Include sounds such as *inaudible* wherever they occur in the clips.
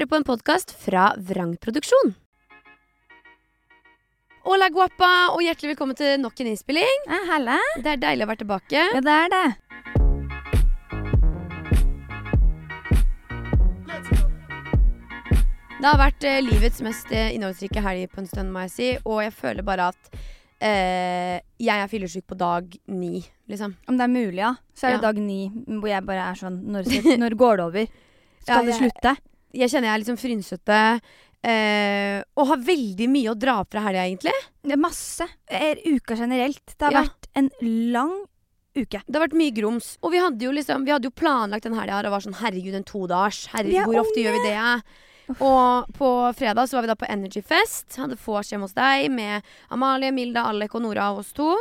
hører på en podkast fra Vrangproduksjon. Hola guapa, og hjertelig velkommen til nok en innspilling. Ja, Helle. Det er deilig å være tilbake. Ja, det er det. Det har vært eh, livets mest eh, innholdsrike helg på en stund, må jeg si. Og jeg føler bare at eh, jeg er fyllesyk på dag ni, liksom. Om det er mulig, ja. Så er det Ja. dag ni hvor jeg bare er sånn Når, *laughs* når går det over? Skal Ja, det jeg- slutte? Jeg kjenner jeg er liksom frynsete. Eh, og har veldig mye å dra opp fra helga, egentlig. Det er masse. Er uka generelt. Det har Ja. vært en lang uke. Det har vært mye grums. Og vi hadde jo liksom Vi hadde jo planlagt den helga og var sånn herregud, en todagers. Herregud, er hvor ofte gjør vi det? Og på fredag så var vi da på Energyfest. Hadde vors hjemme hos deg med Amalie, Milda, Alek og Nora og oss to.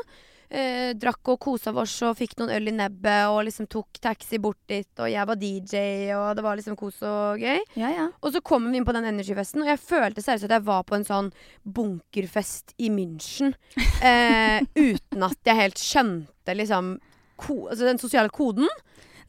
Eh, drakk og kosa oss og fikk noen øl i nebbet og liksom tok taxi bort dit. Og jeg var DJ, og det var liksom kos og gøy. Ja, ja. Og så kom vi inn på den Energyfesten, og jeg følte seriøst at jeg var på en sånn bunkerfest i München. Eh, *laughs* uten at jeg helt skjønte liksom ko altså den sosiale koden.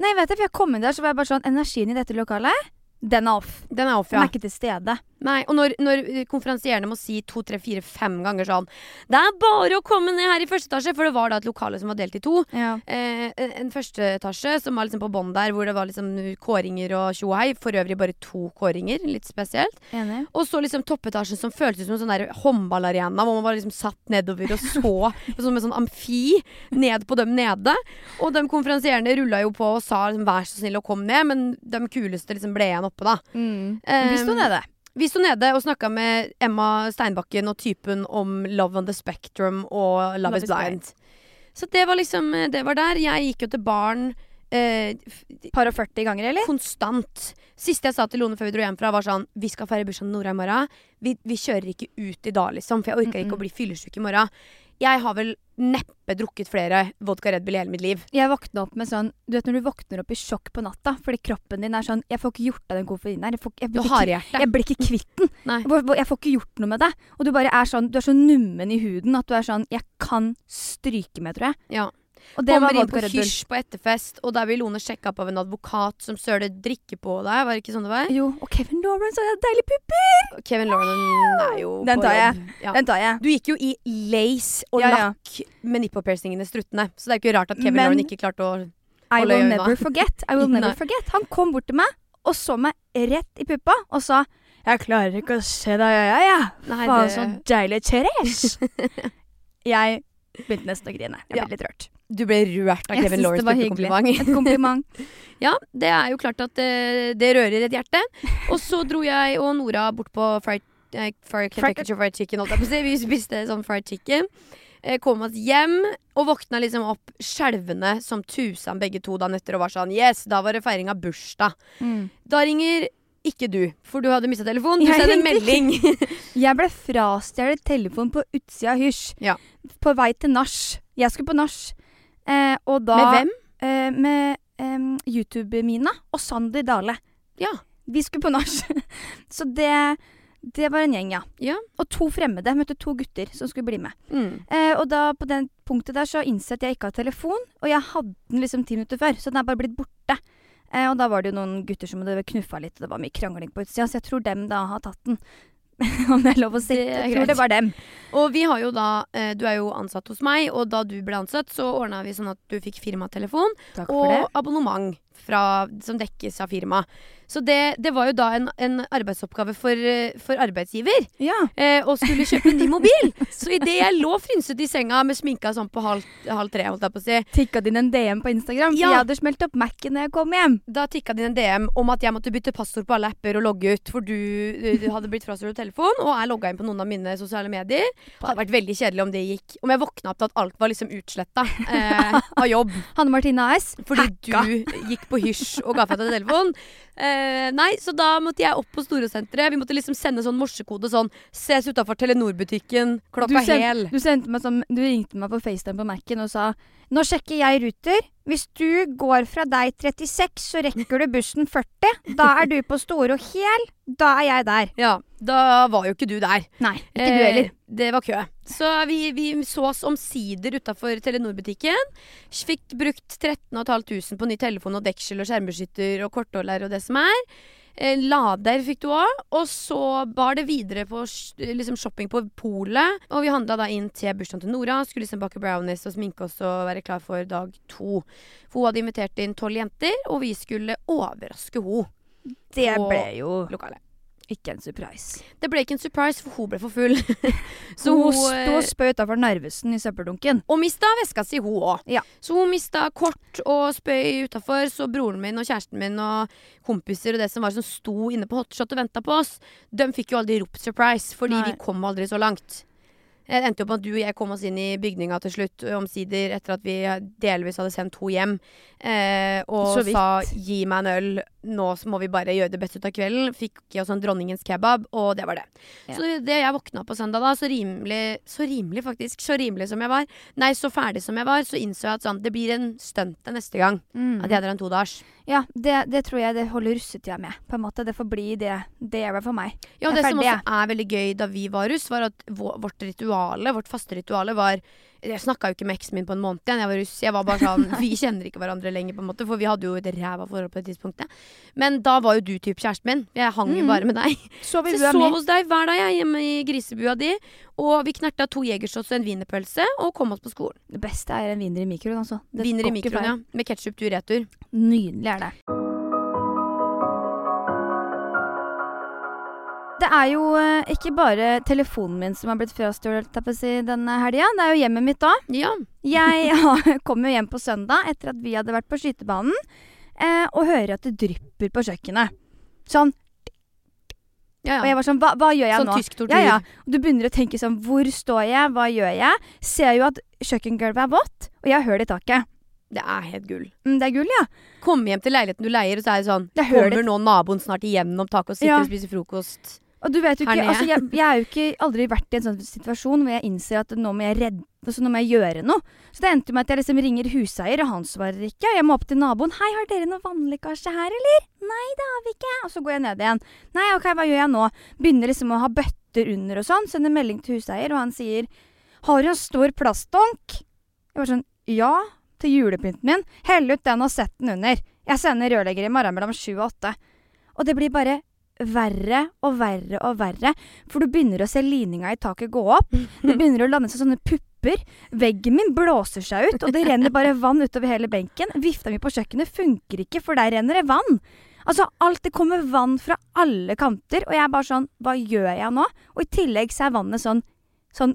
Nei, vet du, for jeg kom inn der, så var jeg bare sånn Energien i dette lokalet, den er off. Den er off, Den er ikke til stede. Nei, og når, når konferansierende må si to, tre, fire, fem ganger sånn Det er bare å komme ned her i første etasje! For det var da et lokale som var delt i to. Ja. Eh, en- første etasje som var liksom på bånn der, hvor det var liksom kåringer og tjo og hei. For øvrig bare to kåringer, litt spesielt. Enig. Og så liksom toppetasjen som føltes som en sånn der håndballarena, hvor man bare liksom satt nedover og så *laughs* som en sånn amfi ned på dem nede. Og de konferansierende rulla jo på og sa liksom, vær så snill og kom ned, men de kuleste liksom ble igjen oppe, da. Mm. Um, Vi sto nede. Vi sto nede og snakka med Emma Steinbakken og typen om Love on the Spectrum og Love, is Blind. Så det var liksom Det var der. Jeg gikk jo til baren eh, Par og 40 ganger, eller? konstant. Siste jeg sa til Lone før vi dro hjem fra, var sånn Vi skal feire bursdagen til Nora i morgen. Vi, vi kjører ikke ut i dag, liksom, for jeg orker ikke Mm-mm. å bli fyllesyk i morgen. Jeg har vel neppe drukket flere vodka Red Bull i hele mitt liv. Jeg våkna opp med sånn Du vet når du våkner opp i sjokk på natta fordi kroppen din er sånn Jeg får ikke gjort av den koffeinen her. Jeg, får, jeg, blir ikke, jeg blir ikke kvitt den. Hvor- Jeg får ikke gjort noe med det. Og du bare er sånn Du er så nummen i huden at du er sånn Jeg kan stryke med, tror jeg. Ja. Og det var Kommer inn på hysj på etterfest, og der blir Lone sjekka opp av en advokat som søler drikke på deg. Var det ikke sånn det var? Jo, og Kevin Lauren så deilig pupper! Kevin Lauren er jo Den tar jeg. Ja. Den tar jeg. Du gikk jo i lace og Ja, ja. lakk med nipple-piercingene struttende, så det er jo ikke rart at Kevin Men- Lauren ikke klarte å I will øynene. never forget. I will *laughs* never forget. Han kom bort til meg og så meg rett i puppa og sa Jeg klarer ikke å se deg i øya, jeg. Faen, så deilig Therese! *laughs* jeg begynte nesten å grine. Jeg Ja. litt rørt. Du ble rørt av Kevin Lawrence hyggelig. puppekompliment. Et kompliment. Ja, det er jo klart at det, det rører et hjerte. Og så dro jeg og Nora bort på fried, eh, fried, fried chicken. Vi spiste sånn fried chicken. Eh, Kom oss hjem og våkna liksom opp skjelvende som tusen begge to dagen etter og var sånn Yes, da var det feiring av bursdag. Mm. Da ringer ikke du, for du hadde mista telefonen. Du sendte en melding. *laughs* Jeg ble frastjålet telefon på utsida av hysj. Ja. På vei til nach. Jeg skulle på nach. Eh, og da Med hvem? Eh, med em, YouTube-Mina og Sander Dale. Ja. Vi skulle på nach. *laughs* Så det, det var en gjeng, ja. Ja. Og to fremmede. Møtte to gutter som skulle bli med. Mm. Eh, og da på den punktet der så innså jeg ikke har telefon, og jeg hadde den liksom ti minutter før, så den er bare blitt borte. Eh, og da var det jo noen gutter som hadde knuffa litt, og det var mye krangling på utsida, så jeg tror dem da har tatt den. *laughs* Om det er lov å si. Jeg tror det var dem. Og vi har jo da eh, Du er jo ansatt hos meg, og da du ble ansatt, så ordna vi sånn at du fikk firmatelefon og abonnement fra, som dekkes av firma. Så det, det var jo da en, en arbeidsoppgave for, for arbeidsgiver. Ja. Eh, og skulle kjøpe en ny mobil. *laughs* Så idet jeg lå frynset i senga med sminka sånn på halv, halv tre, holdt jeg på å si, Tikka din en DM på Instagram, for jeg hadde smelt opp Mac-en når jeg kom hjem. da tikka din en DM om at jeg måtte bytte passord på alle apper og logge ut, for du, du hadde blitt frastjålet telefon, og jeg logga inn på noen av mine sosiale medier. Det Hadde vært veldig kjedelig om det gikk. Om jeg våkna opp til at alt var liksom utsletta eh, *laughs* av jobb. Hanne Martine AS. Fordi Hacka. du gikk på hysj og ga fra deg telefonen. Eh, nei, så da måtte jeg opp på Storosenteret. Vi måtte liksom sende sånn morsekode sånn Ses utafor Telenor-butikken klokka Du send- hel. Du, som, du ringte meg på FaceTime på Mac-en og sa Nå sjekker jeg Ruter. Hvis du går fra deg 36, så rekker du bussen 40. Da er du på Store og Hel. Da er jeg der. Ja, da var jo ikke du der. Nei, ikke du heller. Eh, det var kø. Så vi, vi så oss omsider utafor Telenor-butikken. Fikk brukt 13 500 på ny telefon og deksel og skjermbeskytter og kortholder og det som er. Eh, lader fikk du òg. Og så bar det videre på liksom shopping på polet. Og vi handla da inn til bursdagen til Nora. Skulle liksom bake brownies og sminke oss og være klar for dag to. For hun hadde invitert inn tolv jenter, og vi skulle overraske henne Det ble jo lokalet. Ikke en surprise. Det ble ikke en surprise, for hun ble for full. *laughs* Så hun sto eh, og spøy utafor Narvesen i søppeldunken. Og mista veska si, hun òg. Ja. Så hun mista kort og spøy utafor. Så broren min og kjæresten min og kompiser og det som var som sto inne på hotshot og venta på oss, de fikk jo aldri ropt surprise, fordi Nei. vi kom aldri så langt. Det endte jo på at du og jeg kom oss inn i bygninga til slutt, omsider etter at vi delvis hadde sendt henne hjem. Eh, og sa 'gi meg en øl, nå må vi bare gjøre det beste ut av kvelden'. Fikk i oss en dronningens kebab, og det var det. Ja. Så det jeg våkna på søndag da, så rimelig, så rimelig faktisk, så rimelig som jeg var, nei, så ferdig som jeg var, så innså jeg at sånn, det blir en stunt til neste gang. Mm. At jeg drar en todagers. Ja, det, det tror jeg det holder russetida med. På en måte. Det får bli det det det for meg. Ja, det er som også er veldig gøy da vi var russ, var at vårt vårt rituale, vårt faste rituale var Jeg snakka jo ikke med eksen min på en måned igjen. Jeg var russ. Jeg var bare sånn *laughs* Vi kjenner ikke hverandre lenger, på en måte, for vi hadde jo et ræva forhold på det tidspunktet. Men da var jo du typ kjæresten min. Jeg hang jo Mm. bare med deg. Så jeg sov hos deg hver dag jeg, hjemme i grisebua di. Og vi knerta to jegershots og en wienerpølse og kom oss på skolen. Det beste er en wiener i mikroen, altså. Det Wiener i mikroen, ja. Med ketsjup tur-retur. Nydelig er det. Er jo eh, ikke bare telefonen min som har blitt frastjålet denne helga. Det er jo hjemmet mitt òg. Ja. Jeg *laughs* kom jo hjem på søndag etter at vi hadde vært på skytebanen, eh, og hører at det drypper på kjøkkenet. Sånn. ja, Og jeg var sånn Hva, hva gjør jeg Sånn nå? tysk tortur. Ja, ja. Og du begynner å tenke sånn Hvor står jeg? Hva gjør jeg? Ser jo at kjøkkengulvet er vått, og jeg har hull i taket. Det er helt gull. Mm, det er gull, ja. Kom hjem til leiligheten du leier, og så er det sånn Det er Kommer nå naboen snart igjennom taket og sitter Ja. og spiser frokost? Og du vet jo ikke, altså jeg, jeg er jo ikke aldri vært i en sånn situasjon hvor jeg innser at nå må jeg redde altså nå må jeg gjøre noe. Så det endte med at jeg liksom ringer huseier, og han svarer ikke. Og jeg må opp til naboen. 'Hei, har dere noe vannlekkasje her, eller?' 'Nei, det har vi ikke.' Og så går jeg ned igjen. 'Nei, ok, hva gjør jeg nå?' Begynner liksom å ha bøtter under og sånn. Sender melding til huseier, og han sier 'Har du en stor plastdunk?' Jeg var sånn 'Ja'. Til julepynten min. Hell ut den og sett den under. Jeg sender rørlegger i morgen mellom sju og åtte. Og det blir bare verre og verre og verre. For du begynner å se lininga i taket gå opp. Det begynner å lande seg sånne pupper. Veggen min blåser seg ut, og det renner bare vann utover hele benken. Vifta mi på kjøkkenet funker ikke, for der renner det vann. Altså, alt det kommer vann fra alle kanter, og jeg er bare sånn Hva gjør jeg nå? Og i tillegg så er vannet sånn sånn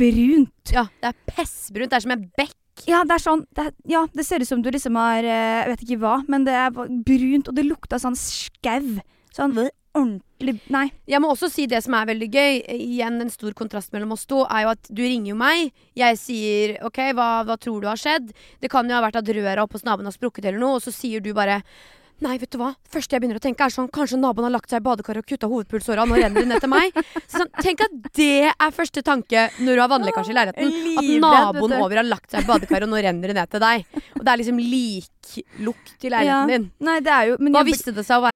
brunt. Ja, det er pessbrunt. Det er som en bekk. Ja, det er sånn det, er- Ja, det ser ut som du liksom har eh, Jeg vet ikke hva, men det er brunt, og det lukta sånn skau. Sånn ordentlig Nei. Jeg må også si det som er veldig gøy. Igjen en stor kontrast mellom oss to er jo at du ringer jo meg. Jeg sier OK, hva, hva tror du har skjedd? Det kan jo ha vært at røra oppe hos naboen har sprukket eller noe, og så sier du bare Nei, vet du hva? Første jeg begynner å tenke, er sånn Kanskje naboen har lagt seg i badekaret og kutta hovedpulsåra, nå renner det ned til meg. Så sånn, tenk at det er første tanke når du har vannlekkasje i leiligheten. At naboen over har lagt seg i badekaret, og nå renner det ned til deg. Og det er liksom liklukt i leiligheten din. Nei, det er jo men Hva jeg- visste det seg å være?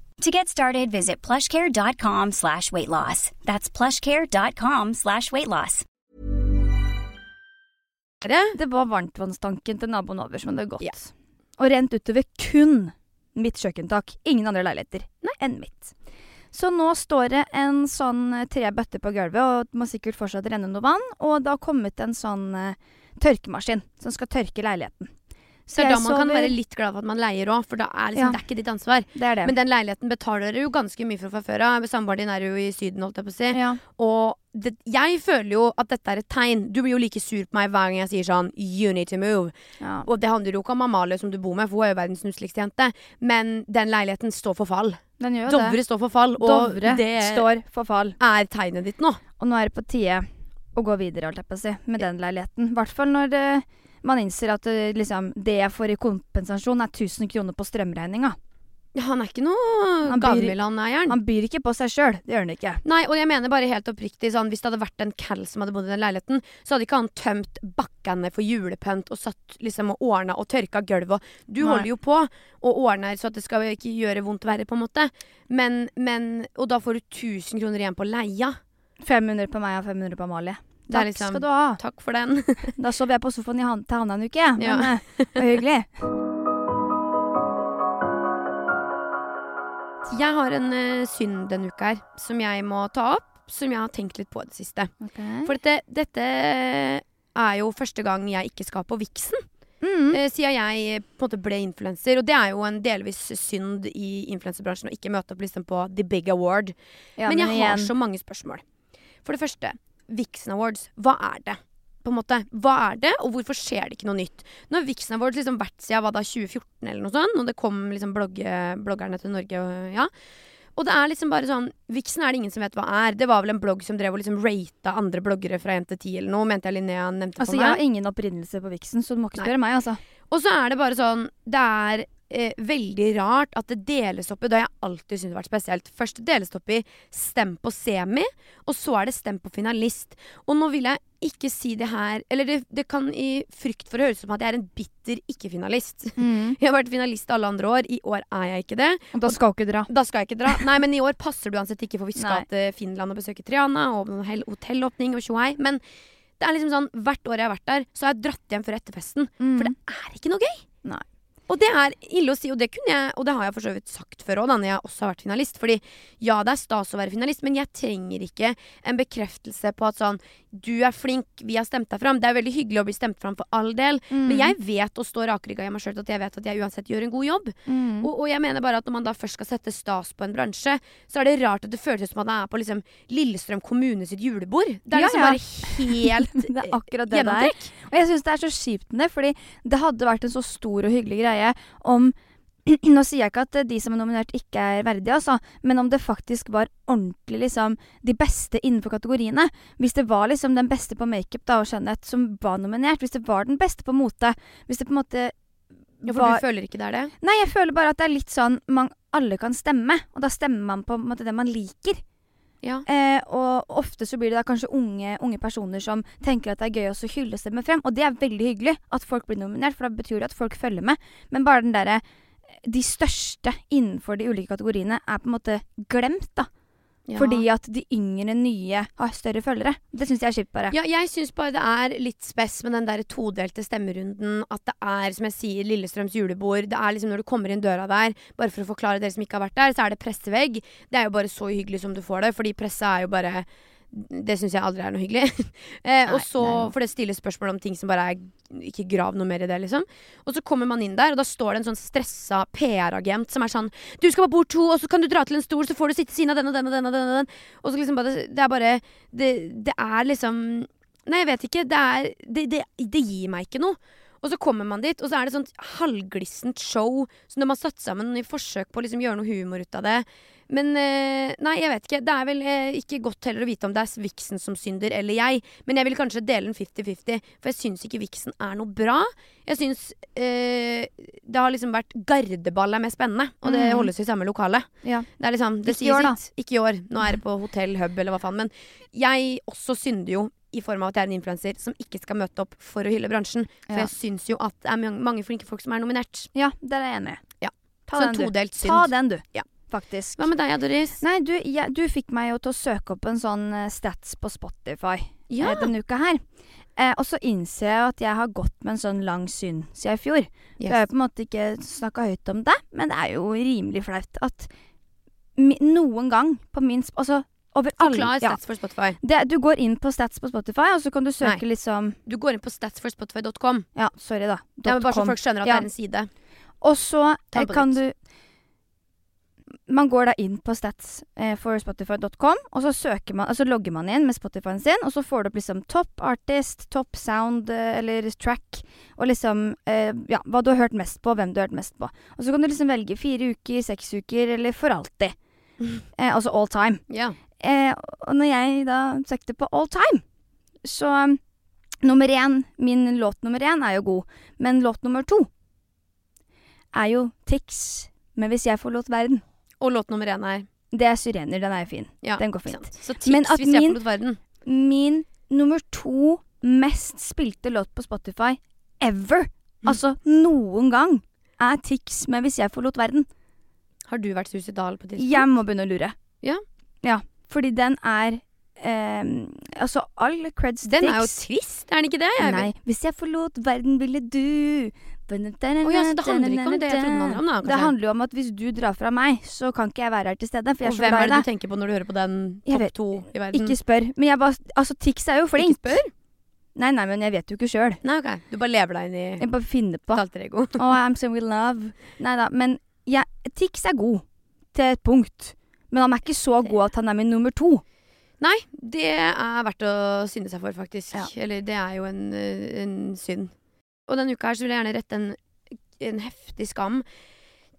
To get started, visit plushcare.com slash weight loss. That's plushcare.com slash weight loss. Det var varmtvannstanken til naboen over som hadde gått. Ja. Og rent utover kun mitt kjøkkentak. Ingen andre leiligheter Nei. enn mitt. Så nå står det en sånn eh, tre bøtter på gulvet, og det må sikkert fortsatt renne noe vann. Og det har kommet en sånn uh, tørkemaskin som skal tørke leiligheten. Så Det er da man kan være litt glad for at man leier òg, for da er liksom, Ja. det er ikke ditt ansvar. Det er det. Men den leiligheten betaler dere jo ganske mye for fra før av. Samboeren din er jo i Syden, holdt jeg på å si. ja. Og det, jeg føler jo at dette er et tegn. Du blir jo like sur på meg hver gang jeg sier sånn You need to move. Ja. Og det handler jo ikke om Amalie som du bor med, for hun er jo verdens nusseligste jente. Men den leiligheten står for fall. Dovre det. står for fall, og Dovre det står for fall. er tegnet ditt nå. Og nå er det på tide å gå videre, holdt jeg på å si, med den leiligheten. I hvert fall når det, man innser at det, liksom, det jeg får i kompensasjon, er 1000 kroner på strømregninga. Ja, han er ikke noe Han byr- han eieren. Han byr ikke på seg sjøl. Det gjør han ikke. Nei, og jeg mener bare helt oppriktig sånn, Hvis det hadde vært en cal som hadde bodd i den leiligheten, så hadde ikke han tømt bakkene for julepynt og satt liksom og ordna og tørka gulvet. Du Nei. holder jo på og ordner så at det skal ikke gjøre vondt verre, på en måte. Men, men Og da får du 1000 kroner igjen på leia. 500 på meg og 500 på Amalie. Takk liksom- skal du ha. Takk for den. *laughs* Da sover jeg på sofaen i han, til Hanna en uke. Men Ja. eh, det var hyggelig. *laughs* Jeg har en uh, synd denne uka her som jeg må ta opp. Som jeg har tenkt litt på i det siste. For dette, dette er jo første gang jeg ikke skal på Viksen. mm. Uh, siden jeg eh, på en måte ble influenser. Og det er jo en delvis synd i influenserbransjen å ikke møte opp liksom på The Big Award. ja, men jeg har så mange spørsmål. For det første, Vixen Awards. Hva er det? På en måte, Hva er det, og hvorfor skjer det ikke noe nytt? Nå har Vixen Awards liksom vært siden hva da, 2014 eller noe sånt, og det kom liksom blogge, bloggerne til Norge. Og, ja. og det er liksom bare sånn Vixen er det ingen som vet hva er. Det var vel en blogg som drev og liksom rata andre bloggere fra 1 til 10 eller noe, mente jeg Linnea nevnte Altså, for jeg har ingen opprinnelse på Vixen, så du må ikke spørre meg, altså. Og så er det bare sånn Det er eh, veldig rart at det deles opp i Det har jeg alltid syntes har vært spesielt. Først deles det opp i stem på semi, og så er det stem på finalist. Og nå vil jeg ikke si det her Eller det, det kan i frykt for å høres ut som at jeg er en bitter ikke-finalist. *laughs* Jeg har vært finalist alle andre år. I år er jeg ikke det. Og da skal du ikke dra. Da skal jeg ikke dra. Nei, men i år passer det uansett ikke, for vi skal Nei. til Finland og besøke Triana og noen hotellåpning og tjohei. Men det er liksom sånn, hvert år jeg har vært der, så har jeg dratt hjem før etterfesten. Mm. For det er ikke noe gøy. Nei. Og det er ille å si, og det kunne jeg Og det har jeg for så vidt sagt før òg, når jeg også har vært finalist. Fordi ja, det er stas å være finalist, men jeg trenger ikke en bekreftelse på at sånn Du er flink, vi har stemt deg fram. Det er veldig hyggelig å bli stemt fram for all del, Mm. men jeg vet å stå rakrygga i meg sjøl at jeg vet at jeg uansett gjør en god jobb. mm. Og, og jeg mener bare at når man da først skal sette stas på en bransje, så er det rart at det føles som at man er på liksom Lillestrøm kommune sitt julebord. Det er liksom ja. bare helt *laughs* Det er akkurat det det er. Og jeg syns det er så kjipt med det, fordi det hadde vært en så stor og hyggelig greie om *clears throat* Nå sier jeg ikke at eh, de som er nominert ikke er verdige, altså, men om det faktisk var ordentlig liksom de beste innenfor kategoriene. Hvis det var liksom den beste på makeup og skjønnhet som var nominert, hvis det var den beste på mote, hvis det på en måte Ja, for du føler ikke det er det? Nei, jeg føler bare at det er litt sånn man, alle kan stemme, og da stemmer man på en måte det man liker. Ja. Eh, og ofte så blir det da kanskje unge, unge personer som tenker at det er gøy å hyllestemme frem. Og det er veldig hyggelig at folk blir nominert, for da betyr det at folk følger med. Men bare den derre De største innenfor de ulike kategoriene er på en måte glemt, da. Ja. Fordi at de yngre, nye har større følgere. Det syns jeg er kjipt, bare. Ja, jeg syns bare det er litt spess med den der todelte stemmerunden. At det er, som jeg sier, Lillestrøms julebord. Det er liksom Når du kommer inn døra der, bare for å forklare dere som ikke har vært der, så er det pressevegg. Det er jo bare så hyggelig som du får det, fordi presse er jo bare det syns jeg aldri er noe hyggelig. *laughs* eh, Nei, og så, får For det stiller spørsmål om ting som bare er Ikke grav noe mer i det, liksom. Og så kommer man inn der, og da står det en sånn stressa PR-agent som er sånn Du skal på bord to, og så kan du dra til en stol, så får du sitte siden av den og den og den. Og den, og den. Og så liksom bare Det er bare Det, det er liksom Nei, jeg vet ikke. Det er det, det, det gir meg ikke noe. Og så kommer man dit, og så er det sånt halvglissent show. som når man satt sammen i forsøk på å liksom gjøre noe humor ut av det. Men eh, nei, jeg vet ikke. Det er vel eh, ikke godt heller å vite om det er Vixen som synder eller jeg. Men jeg vil kanskje dele den 50-50, for jeg syns ikke Vixen er noe bra. Jeg syns eh, det har liksom vært Gardeball er mer spennende, og det Mm. holdes i samme lokale. Ja. Det er liksom, det Ikke i år, da. Ikke i år. Nå er det på Hotell Hub eller hva faen. Men jeg også synder jo i form av at jeg er en influenser som ikke skal møte opp for å hylle bransjen. For Ja. jeg syns jo at det er mange, flinke folk som er nominert. Ja, det er jeg enig. Ja. Ta Så en den, du. todelt synd. Ta den, du. Ja. Faktisk. Hva med deg, Doris? Nei, du, jeg, du fikk meg jo til å søke opp en sånn eh, stats på Spotify Ja. eh, denne uka her. Eh, og så innser jeg at jeg har gått med en sånn lang synd siden i fjor. Jeg har på en måte ikke snakka høyt om det, men det er jo rimelig flaut at noen gang på min Altså, over alle Forklar ja. stats for Spotify. det, Du går inn på stats på Spotify, og så kan du søke liksom Du går inn på statsforspotify.com. Ja, sorry, da. Ja, men bare så folk skjønner at Ja. det er en side. Og så eh, kan du Man går da inn på stats eh, og så søker man, altså logger man inn med Spotify-en sin, og så får du opp liksom top artist, top sound eh, eller track, og liksom eh, ja, hva du har hørt mest på, hvem du har hørt mest på. Og så kan du liksom velge fire uker, seks uker, eller for alltid. *laughs* Eh, altså all time. Yeah. Eh, og når jeg da søkte på all time, så um, Nummer én, min låt nummer én er jo god, men låt nummer to er jo Tix med 'Hvis jeg får låt verden'. Og låt nummer én er Det er Syrener, den er jo fin. ja, Den går fint. Så tips Men at hvis jeg min- forlot verden. Min nummer to mest spilte låt på Spotify ever, Mm. altså noen gang, er Tix med 'Hvis jeg forlot verden'. Har du vært suicidal på tidspunkt? Jeg må begynne å lure. Ja. Ja, fordi den er eh, Altså, all creds Den er jo Tix. trist, er den ikke det? Jeg Nei. Hvis jeg forlot verden, ville du Å ja, så det handler ikke om det jeg trodde det handler om, da, Det handler jo om at hvis du drar fra meg, så kan ikke jeg være her til stede. For jeg er Og så hvem er det du tenker på når du hører på den topp to i verden? Ikke spør. Men jeg bare Altså, Tix er jo flink. Ikke spør? Nei, nei, men jeg vet jo ikke sjøl. Okay. Du bare lever deg inn i Jeg bare finner på. alter. *laughs* Oh, I'm so in love. Nei da. Men jeg, Tix er god. Til et punkt. Men han er ikke så god at han er min nummer to. Nei, det er verdt å synde seg for, faktisk. Ja. Eller det er jo en, eh, en synd. Og denne uka her så vil jeg gjerne rette en, en heftig skam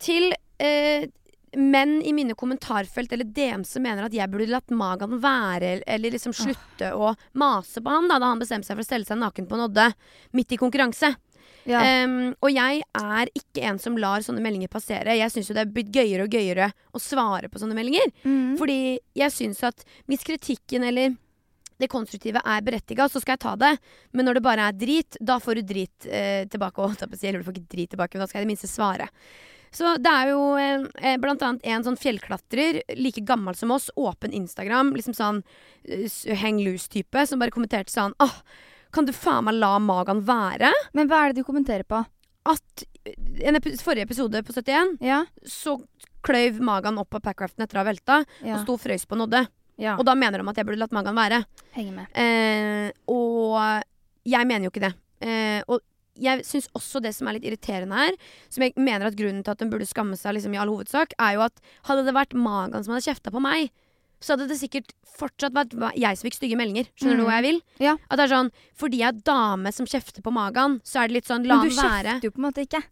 til eh, menn i mine kommentarfelt eller DM som mener at jeg burde latt Magan være, eller liksom slutte å mase på han da, da han bestemte seg for å stelle seg naken på en odde midt i konkurranse. Ja. Um, og jeg er ikke en som lar sånne meldinger passere. Jeg syns jo det er blitt gøyere og gøyere å svare på sånne meldinger. Mm. Fordi jeg syns at hvis kritikken eller det konstruktive er berettiga, så skal jeg ta det. Men når det bare er drit, da får du drit eh, tilbake. Og, eller du får ikke drit tilbake, men da skal jeg i det minste svare. Så det er jo eh, eh, blant annet en sånn fjellklatrer, like gammel som oss, åpen Instagram, liksom sånn eh, hang loose-type, som bare kommenterte sånn Åh, kan du faen meg la magen være? Men hva er det du kommenterer på? At i en epi forrige episode på 71, Ja? så kløyv magen opp av packraften etter å ha velta, Ja. og sto og frøys på en odde. Ja. Og da mener de at jeg burde latt Magan være. Henger med. Eh, og jeg mener jo ikke det. Eh, og jeg syns også det som er litt irriterende her, som jeg mener at grunnen til at hun burde skamme seg liksom, i all hovedsak, er jo at hadde det vært Magan som hadde kjefta på meg, så hadde det sikkert fortsatt vært jeg som fikk stygge meldinger. Skjønner du Mm. hva jeg vil? Ja. At det er sånn, Fordi jeg er dame som kjefter på Magan, så er det litt sånn la han være. Men du kjefter jo på en måte ikke.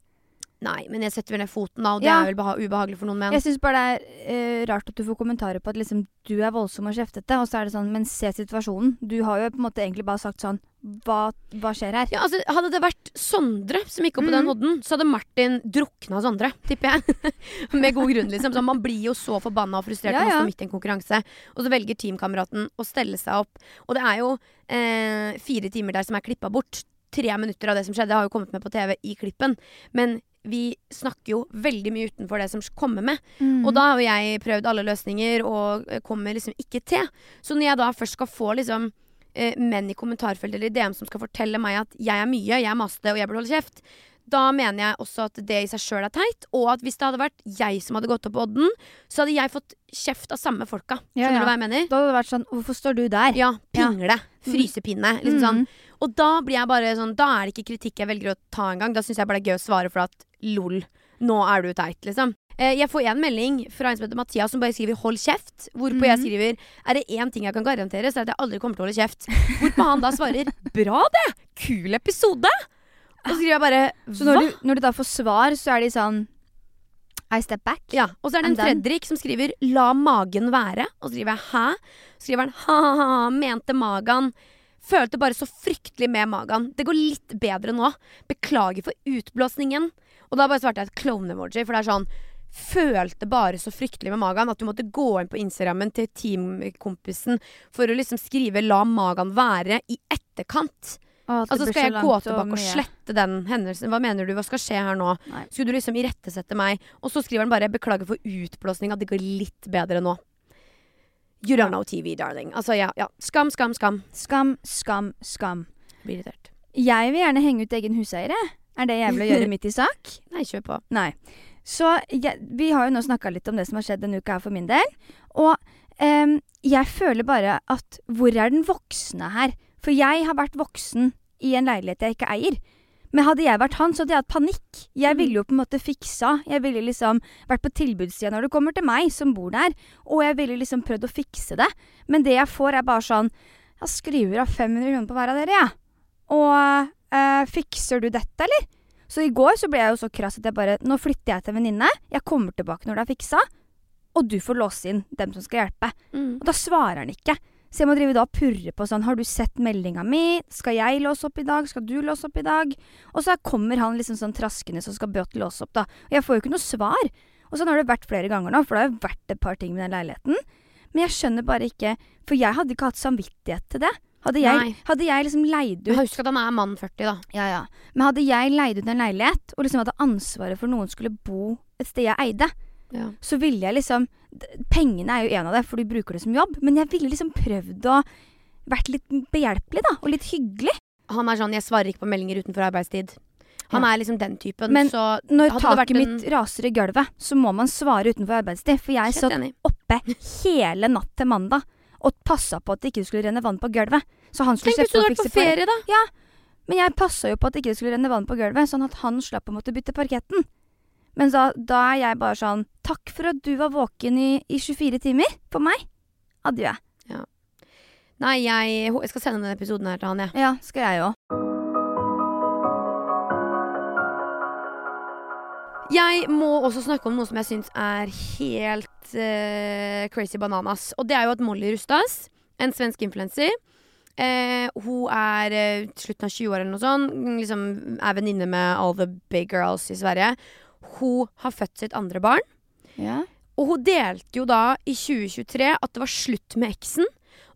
Nei, men jeg setter vel ned foten da, og det Ja. er vel beha ubehagelig for noen menn. Jeg syns bare det er eh, rart at du får kommentarer på at liksom, du er voldsom og kjeftete, og så er det sånn Men se situasjonen. Du har jo på en måte egentlig bare sagt sånn Hva, hva skjer her? Ja, altså, hadde det vært Sondre som gikk opp på den Mhm. odden, så hadde Martin drukna Sondre, tipper jeg. *laughs* Med god grunn, liksom. Så man blir jo så forbanna og frustrert Ja, når man ja. står midt i en konkurranse. Og så velger teamkameraten å stelle seg opp. Og det er jo eh, fire timer der som er klippa bort. Tre minutter av det som skjedde, har jo kommet med på TV i klippen. Men vi snakker jo veldig mye utenfor det som kommer med. Mm. Og da har jo jeg prøvd alle løsninger og eh, kommer liksom ikke til. Så når jeg da først skal få liksom eh, menn i kommentarfeltet eller i DM som skal fortelle meg at jeg er mye, jeg er masete og jeg burde holde kjeft, da mener jeg også at det i seg sjøl er teit. Og at hvis det hadde vært jeg som hadde gått opp på odden, så hadde jeg fått kjeft av samme folka. Ja, Skjønner ja. du hva jeg mener? Da hadde det vært sånn Hvorfor står du der? Ja, pingle. Frysepinne. Liksom sånn. Mm. Og da blir jeg bare sånn Da er det ikke kritikk jeg velger å ta engang. Da syns jeg bare det er gøy å svare for at lol, nå er du teit, liksom. Eh, Jeg får en melding fra en som heter Mathias som bare skriver 'hold kjeft'. Hvorpå jeg Mhm. skriver 'er det én ting jeg kan garantere, så er det at jeg aldri kommer til å holde kjeft'. Hvorpå han da svarer *laughs* 'bra det! Kul episode'. Og så skriver jeg bare Så når du, når du da får svar, så er de sånn I step back. Ja, Og så er det en? Fredrik som skriver 'la magen være'. Og så skriver jeg 'hæ?' Så skriver han 'ha-ha-ha, mente magen'. Følte bare så fryktelig med magen. Det går litt bedre nå. Beklager for utblåsningen. Og da bare svarte jeg et clone-emoji, for det er sånn Følte bare så fryktelig med magen at du måtte gå inn på Instagrammen til teamkompisen for å liksom skrive 'la magen være' i etterkant. Åh, Altså Skal jeg gå tilbake og og slette den hendelsen? Hva mener du? Hva skal skje her nå? Nei. Skulle du liksom irettesette meg? Og så skriver han bare 'beklager for utblåsninga, det går litt bedre nå'. You don't know TV, darling. Altså, ja, ja. Skam, skam, skam. Skam, skam, skam. Blir irritert. Jeg vil gjerne henge ut egen huseier. Er det jævlig å gjøre *laughs* midt i sak? Nei, kjør på. Nei. Så jeg, vi har jo nå snakka litt om det som har skjedd denne uka her for min del. Og um, jeg føler bare at hvor er den voksne her? For jeg har vært voksen i en leilighet jeg ikke eier. Men hadde jeg vært han, så hadde jeg hatt panikk. Jeg ville jo på en måte fiksa. Jeg ville liksom vært på tilbudssida når det kommer til meg som bor der. Og jeg ville liksom prøvd å fikse det. Men det jeg får, er bare sånn Jeg skriver av 500 kroner på hver av dere, jeg. Og øh, fikser du dette, eller? Så i går så ble jeg jo så krass at jeg bare Nå flytter jeg til en venninne. Jeg kommer tilbake når det er fiksa. Og du får låse inn dem som skal hjelpe. Mm. Og da svarer han ikke. Så jeg må drive da og purre på sånn Har du sett meldinga mi? Skal jeg låse opp i dag? Skal du låse opp i dag? Og så kommer han liksom sånn traskende som skal brått låse opp, da. Og jeg får jo ikke noe svar. Og sånn har det vært flere ganger nå, for det har jo vært et par ting med den leiligheten. Men jeg skjønner bare ikke For jeg hadde ikke hatt samvittighet til det. Hadde jeg, hadde jeg liksom leid ut Husk at han er mann 40, da. ja, ja. Men hadde jeg leid ut en leilighet, og liksom hadde ansvaret for noen skulle bo et sted jeg eide, Ja. så ville jeg liksom Pengene er jo en av det, for du bruker det som jobb, men jeg ville liksom prøvd å vært litt behjelpelig, da, og litt hyggelig. Han er sånn 'jeg svarer ikke på meldinger utenfor arbeidstid'. Han Ja. er liksom den typen. Men så Når hadde det vært taket en- mitt raser i gulvet, så må man svare utenfor arbeidstid, for jeg satt oppe hele natt til mandag og passa på at det ikke skulle renne vann på gulvet. Så han skulle slippe å fikse på ferie, da. Men jeg passa jo på at det ikke skulle renne vann på gulvet, sånn at han slapp å måtte bytte parketten. Men da, da er jeg bare sånn Takk for at du var våken i, i 24 timer for meg. Adjø. Nei, jeg, jeg skal sende denne episoden her til han, jeg. Ja, skal jeg òg. Jeg må også snakke om noe som jeg syns er helt uh, crazy bananas. Og det er jo at Molly Rustas, en svensk influenser uh, Hun er uh, slutten av 20 år eller noe sånt. Liksom er venninne med all the big girls i Sverige. Hun har født sitt andre barn. Ja. Og hun delte jo da i 2023 at det var slutt med eksen.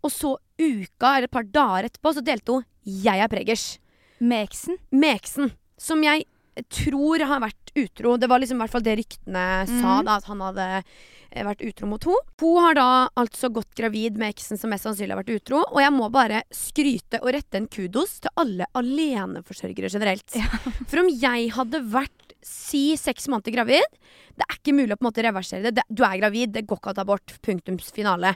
Og så uka eller et par dager etterpå så delte hun 'Jeg er preggers' Med eksen. med eksen. Som jeg tror har vært utro. Det var liksom i hvert fall det ryktene sa, Mhm. da, at han hadde eh, vært utro mot henne. Hun har da altså gått gravid med eksen som mest sannsynlig har vært utro. Og jeg må bare skryte og rette en kudos til alle aleneforsørgere generelt. For om jeg hadde vært si seks måneder gravid Det er ikke mulig å på en måte reversere det. Du er gravid, det går ikke å ta bort. Punktum finale.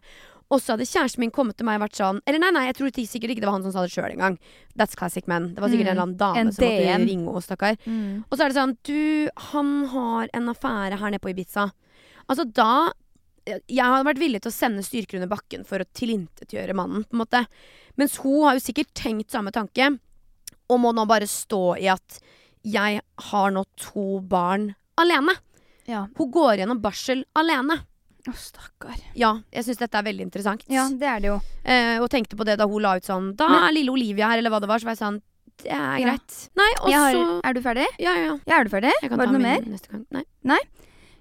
Og så hadde kjæresten min kommet til meg og vært sånn Eller nei, nei, jeg tror sikkert ikke det var han som sa det sjøl engang. That's classic men. Det var sikkert Mm. en eller annen dame En som måtte DM. ringe henne, stakkar. Og så er det sånn Du, han har en affære her nede på Ibiza. Altså da Jeg hadde vært villig til å sende styrker under bakken for å tilintetgjøre mannen, på en måte. Mens hun har jo sikkert tenkt samme tanke, og må nå bare stå i at jeg har nå to barn alene. Ja. Hun går gjennom barsel alene. Å, stakkar. Ja, jeg syns dette er veldig interessant. Ja, det er det jo. Eh, og tenkte på det da hun la ut sånn Da er lille Olivia her, eller hva det var. Så var jeg sånn Det er Ja. greit. Nei, og så er du ferdig? Ja, ja, ja. Ja, er du ferdig? Var det noe mer? neste gang. Nei.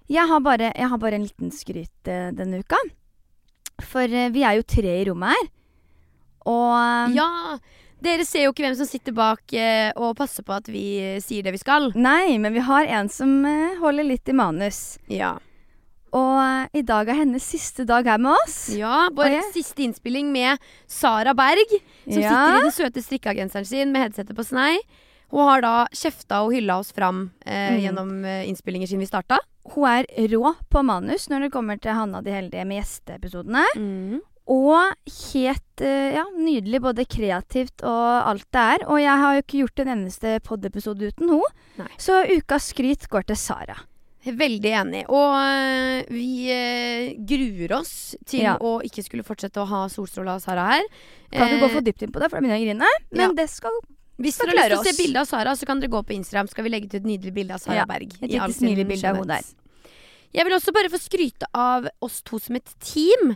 Jeg har bare, jeg har bare en liten skryt uh, denne uka. For uh, vi er jo tre i rommet her. Og Ja! Dere ser jo ikke hvem som sitter bak eh, og passer på at vi eh, sier det vi skal. Nei, men vi har en som eh, holder litt i manus. Ja. Og eh, i dag er hennes siste dag her med oss. ja Vår jeg- siste innspilling med Sara Berg, som Ja. sitter i den søte strikkagenseren sin med headsetet på snei. Hun har da kjefta og hylla oss fram eh, Mm. gjennom eh, innspillinger siden vi starta. Hun er rå på manus når det kommer til Hanna de heldige med gjesteepisodene. Og helt eh, ja, nydelig, både kreativt og alt det er. Og jeg har jo ikke gjort en eneste pod-episode uten henne. Så ukas skryt går til Sara. Veldig enig. Og øh, vi øh, gruer oss til Ja. å ikke skulle fortsette å ha Solstråla og Sara her. Kan ikke gå Eh, for dypt inn på det, for da begynner jeg å grine. Men ja. det skal Hvis dere har lyst til å se bilde av Sara, så kan dere gå på Instagram. Skal vi legge til et nydelig bilde av Sara Ja, Berg. et lite sin smiley-bilde av henne der. Jeg vil også bare få skryte av oss to som et team.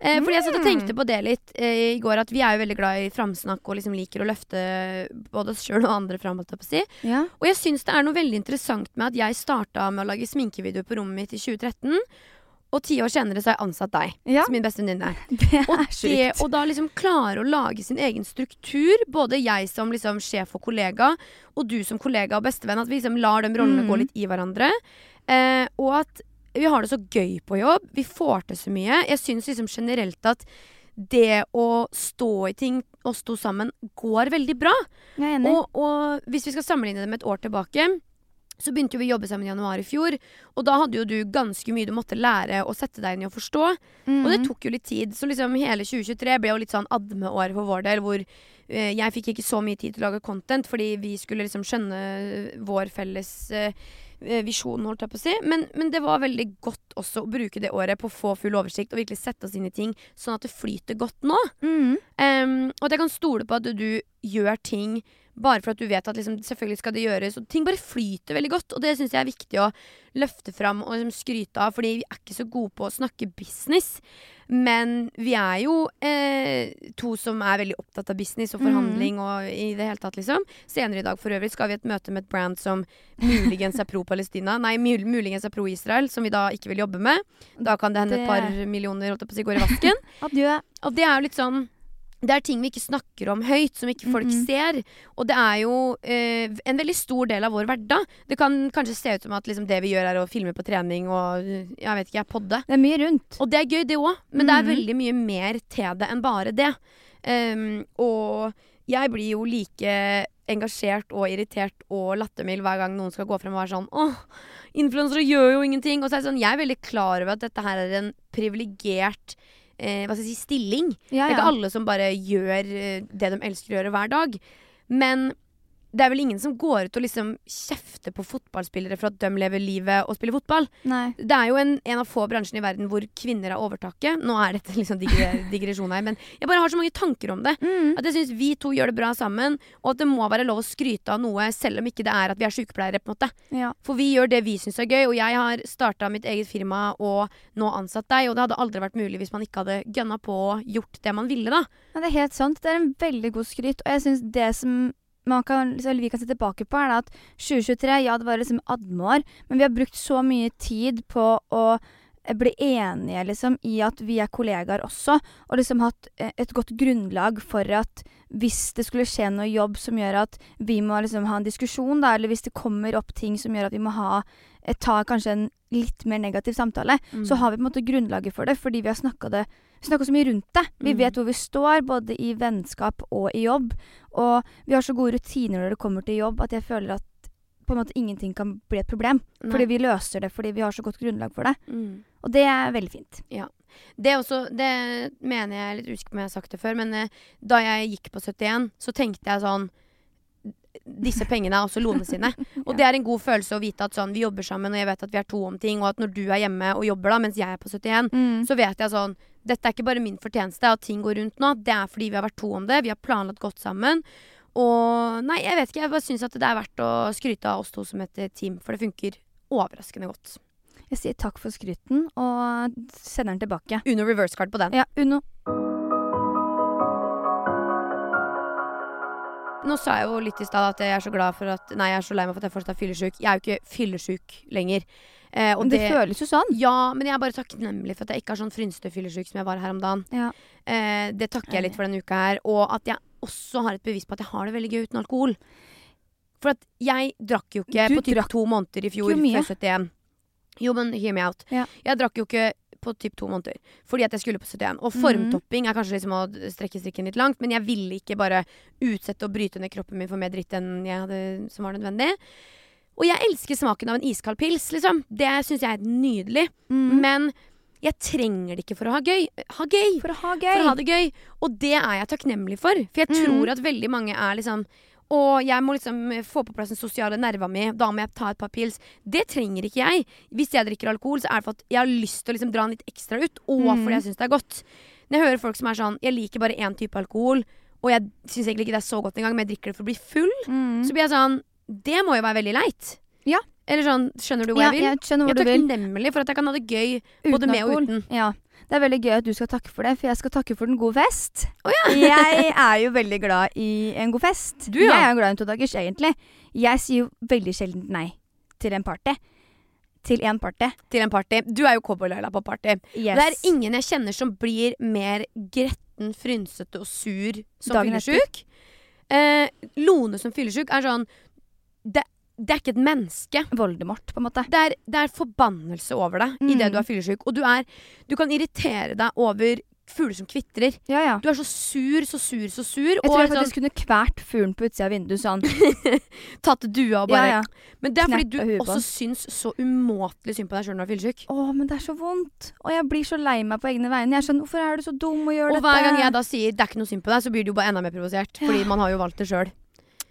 Eh, fordi jeg satt og tenkte på det litt eh, i går, at vi er jo veldig glad i framsnakk og liksom liker å løfte både oss sjøl og andre fram. si. Ja. Og jeg syns det er noe veldig interessant med at jeg starta med å lage sminkevideo på rommet mitt i 2013. Og ti år senere så har jeg ansatt deg Ja. som min beste venninne. *laughs* Og det sjukt. da liksom klare å lage sin egen struktur, både jeg som liksom sjef og kollega, og du som kollega og bestevenn, at vi liksom lar de rollene Mm. gå litt i hverandre. Eh, og at vi har det så gøy på jobb. Vi får til så mye. Jeg syns liksom generelt at det å stå i ting, oss to sammen, går veldig bra. Jeg er enig. Og, og hvis vi skal sammenligne det med et år tilbake, så begynte vi å jobbe sammen i januar i fjor. Og da hadde jo du ganske mye du måtte lære å sette deg inn i å forstå. Mm. Og det tok jo litt tid. Så liksom hele 2023 ble jo litt sånn adme-år for vår del, hvor eh, jeg fikk ikke så mye tid til å lage content, fordi vi skulle liksom skjønne vår felles eh, eh, visjon, holdt jeg på å si. Men, men det var veldig godt også å bruke det året på å få full oversikt og virkelig sette oss inn i ting, sånn at det flyter godt nå. Mm. Um, og at jeg kan stole på at du gjør ting bare for at du vet at liksom, selvfølgelig skal det gjøres. Og ting bare flyter veldig godt, og det syns jeg er viktig å løfte fram og liksom, skryte av, fordi vi er ikke så gode på å snakke business. Men vi er jo eh, to som er veldig opptatt av business og forhandling og i det hele tatt, liksom. Senere i dag for øvrig skal vi i et møte med et brand som muligens er pro Palestina. Nei, mul muligens er pro Israel, som vi da ikke vil jobbe med. Da kan det hende et par millioner holdt jeg på å si, går i vasken. *laughs* Og det er jo litt sånn det er ting vi ikke snakker om høyt, som ikke folk Mhm. ser. Og det er jo eh, en veldig stor del av vår hverdag. Det kan kanskje se ut som at liksom, det vi gjør, er å filme på trening og jeg vet ikke, podde. Det er mye rundt. Og det er gøy, det òg, men det er veldig mye mer til det enn bare det. Um, og jeg blir jo like engasjert og irritert og lattermild hver gang noen skal gå frem og være sånn Åh, influensere gjør jo ingenting. Og så er det sånn, jeg er veldig klar over at dette her er en privilegert eh, hva skal jeg si, stilling. Ja, Det er ikke alle som bare gjør eh, det de elsker å gjøre hver dag. Men det er vel ingen som går ut og liksom kjefter på fotballspillere for at de lever livet og spiller fotball. Nei. Det er jo en, en av få bransjene i verden hvor kvinner har overtaket. Nå er dette liksom digre, *laughs* digresjon her, men jeg bare har så mange tanker om det. Mm. At jeg syns vi to gjør det bra sammen, og at det må være lov å skryte av noe, selv om ikke det er at vi er sykepleiere. på en måte. Ja. For vi gjør det vi syns er gøy, og jeg har starta mitt eget firma og nå ansatt deg, og det hadde aldri vært mulig hvis man ikke hadde gønna på og gjort det man ville, da. Ja, det er helt sant. Det er en veldig god skryt. Og jeg synes det som man kan, eller vi kan se tilbake på, er at 2023, ja, det var liksom admeår, men vi har brukt så mye tid på å eh, bli enige liksom, i at vi er kollegaer også, og liksom hatt eh, et godt grunnlag for at hvis det skulle skje noe jobb som gjør at vi må liksom ha en diskusjon, da, eller hvis det kommer opp ting som gjør at vi må ha eh, ta kanskje en litt mer negativ samtale, så har vi på en måte grunnlaget for det, fordi vi har snakka det snakka så mye rundt det. Vi Mm. vet hvor vi står, både i vennskap og i jobb. Og vi har så gode rutiner når det kommer til jobb, at jeg føler at på en måte ingenting kan bli et problem. Nei. Fordi vi løser det fordi vi har så godt grunnlag for det. Mm. Og det er veldig fint. Det, er også, det mener jeg er litt usikker på om jeg har sagt det før, men eh, da jeg gikk på 71, så tenkte jeg sånn Disse pengene er også Lone sine. *laughs* Og det er en god følelse å vite at sånn, vi jobber sammen, og jeg vet at vi er to om ting, og at når du er hjemme og jobber da, mens jeg er på 71, Mm. så vet jeg sånn Dette er ikke bare min fortjeneste at ting går rundt nå. Det er fordi vi har vært to om det. Vi har planlagt godt sammen. Og nei, jeg vet ikke. Jeg bare syns at det er verdt å skryte av oss to som heter team, for det funker overraskende godt. Jeg sier takk for skryten, og sender den tilbake. Uno reverse card på den. Ja, Uno. Nå sa jeg jo litt i stad at jeg er så glad for at Nei, jeg er så lei meg for at jeg fortsatt er fyllesyk. Jeg er jo ikke fyllesyk lenger. Eh, og Men det, føles jo sånn. Ja, men jeg er bare takknemlig for at jeg ikke har sånn frynsete fyllesyk som jeg var her om dagen. Ja. Eh, det takker jeg litt for denne uka her. Og at jeg også har et bevis på at jeg har det veldig gøy uten alkohol. For at jeg drakk jo ikke Du på typ to måneder i fjor før 71. Jo, men hear me out. Ja. Jeg drakk jo ikke på typ to måneder fordi at jeg skulle på 71. Og formtopping er kanskje liksom å strekke strikken litt langt, men jeg ville ikke bare utsette og bryte ned kroppen min for mer dritt enn jeg hadde, som var nødvendig. Og jeg elsker smaken av en iskald pils, liksom. Det syns jeg er nydelig. Mm. Men jeg trenger det ikke for å ha gøy. Ha gøy! For å ha For å ha det gøy. Og det er jeg takknemlig for. For jeg Mm. tror at veldig mange er liksom og jeg må liksom få på plass den sosiale nerva mi. Da må jeg ta et par pils. Det trenger ikke jeg. Hvis jeg drikker alkohol, så er det for at jeg har lyst til å liksom dra den litt ekstra ut, og mm. fordi jeg syns det er godt. Når jeg hører folk som er sånn Jeg liker bare én type alkohol, og jeg syns egentlig ikke det er så godt engang, men jeg drikker det for å bli full, Mm. så blir jeg sånn Det må jo være veldig leit. Ja. Eller sånn Skjønner du hvor ja, jeg vil? jeg Jeg er takknemlig for at jeg kan ha det gøy både med og alkohol. uten. Ja. Det er veldig gøy at du skal takke for det, for jeg skal takke for den gode fest. Oh, ja. *laughs* jeg er jo veldig glad i en god fest. Du, ja. Jeg er jo glad i en todagers, egentlig. Jeg sier jo veldig sjelden nei til en party. Til en party. Til en party. Du er jo cowboy-Laila på party. Yes. Det er ingen jeg kjenner som blir mer gretten, frynsete og sur som Dagen fyllesyk. Eh, Lone som fyllesyk er sånn det, det er ikke et menneske. Voldemort, på en måte. Det er, det er forbannelse over deg Mm. idet du er fyllesyk. Og du, er, du kan irritere deg over fugler som kvitrer. Ja, ja. Du er så sur, så sur, så sur. Jeg og tror jeg sånn, faktisk kunne kvært fuglen på utsida av vinduet sånn. *laughs* tatt dua og bare ja. Men det er fordi du også syns så umåtelig synd på deg sjøl når du er fyllesyk. Å, men det er så vondt. Og jeg blir så lei meg på egne vegne. Jeg er sånn, Hvorfor er du så dum og gjør Og dette? hver gang jeg da sier 'det er ikke noe synd på deg', så blir du jo bare enda mer provosert. Fordi man har jo valgt det sjøl.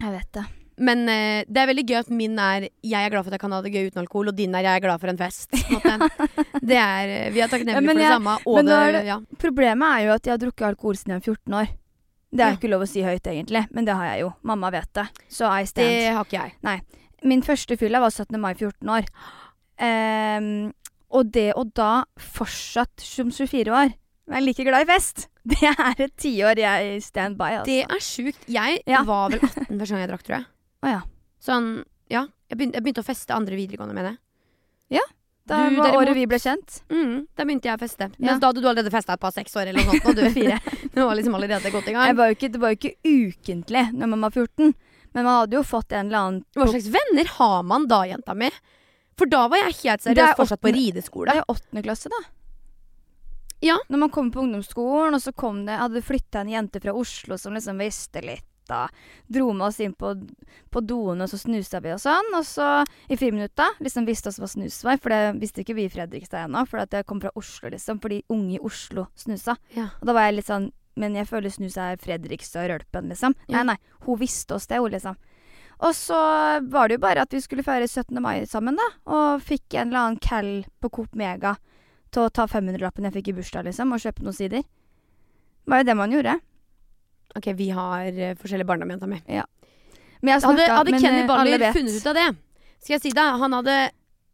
Jeg vet det. Men uh, det er veldig gøy at min er 'jeg er glad for at jeg kan ha det gøy uten alkohol', og din er 'jeg er glad for en fest'. det er, eh, vi er takknemlige Ja, for det jeg- samme. Men det, er det- ja. Problemet er jo at jeg har drukket alkohol siden jeg var 14 år. Det er Ja. ikke lov å si høyt, egentlig, men det har jeg jo. Mamma vet det. Så I stand. Det har ikke jeg. Min første fylla var 17. mai 14 år. Um, og det å da fortsatt som 24 år være like glad i fest, *laughs* det er et tiår jeg stand by, altså. Det er sjukt. Jeg Ja. var vel 18 første gang jeg drakk, tror jeg. Å ja. Sånn, ja. Jeg begynte, jeg begynte å feste andre videregående med det. Da Du, var året vi ble kjent. Mm, da begynte jeg å feste. Ja. Mens da hadde du allerede festa et par seks år eller noe sånt. Og du fire. *laughs* Du var liksom allerede godt i gang. var ikke, det var jo ikke ukentlig når man var 14, men man hadde jo fått en eller annen Hva slags venner har man da, jenta mi? For da var jeg helt er seriøst fortsatt på rideskole. Det er åttende klasse, da. Ja. Når man kommer på ungdomsskolen, og så kom det, hadde flytta en jente fra Oslo som liksom visste litt. Da dro med oss inn på, på doen, og så snusa vi og sånn. Og så i friminutta liksom visste oss hva snus var, for det visste ikke vi i Fredrikstad ennå. For jeg kom fra Oslo, liksom. Fordi unge i Oslo snusa. Ja. Og da var jeg litt sånn Men jeg føler snus er Fredrikstad-rølpen, liksom. Ja. Nei, nei. Hun visste oss det, hun, liksom. Og så var det jo bare at vi skulle feire 17. mai sammen, da. Og fikk en eller annen cal på Coop Mega til å ta 500-lappen jeg fikk i bursdag, liksom, og kjøpe noen sider. Det var jo det man gjorde. Ok, vi har uh, forskjellige barndom, jenta mi. Men jeg Hadde, snakka hadde men, Kenny eh, Baller funnet ut av det, skal jeg si deg, han hadde